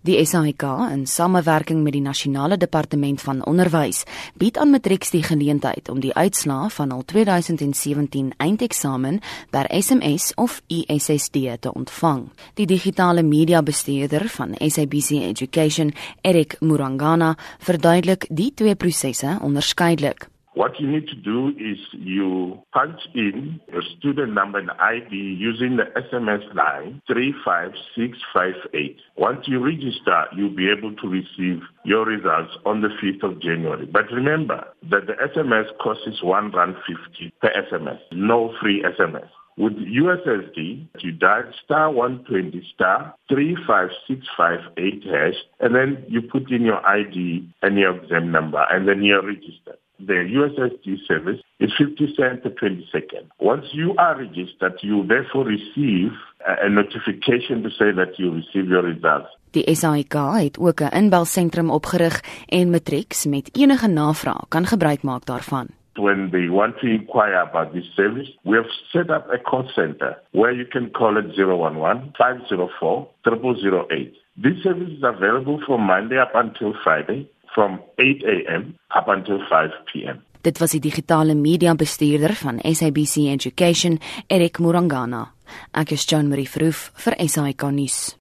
Die SAIK in samewerking met die Nasionale Departement van Onderwys bied aan matrieks die geleentheid om die uitslae van hul 2017 eindeksamen per SMS of USSD te ontvang. Die digitale media bestuurder van SABC Education, Erik Murangana, verduidelik die twee prosesse onderskeidelik. What you need to do is you punch in your student number and ID using the SMS line 35658. Once you register, you'll be able to receive your results on the 5th of January. But remember that the SMS cost is 1 Rand 50 per SMS, no free SMS. With USSD, you dial star 120 star 35658 hash, and then you put in your ID and your exam number, and then you're registered. The USSD service is 50 cents per 20 seconds. Once you are registered, you therefore receive a notification to say that you receive your results. Die SAIK het ook 'n inbelsentrum opgerig en matrieks met enige navraag kan gebruik maak daarvan. When they want to inquire about this service, we have set up a call center where you can call it 011 504 0008. This service is available from Monday up until Friday from 8 a.m. up until 5 p.m. Dit was die digitale media bestuurder van SABC Education, Erik Murangana. Ek is Jean Marie Verhoef vir SAK nuus.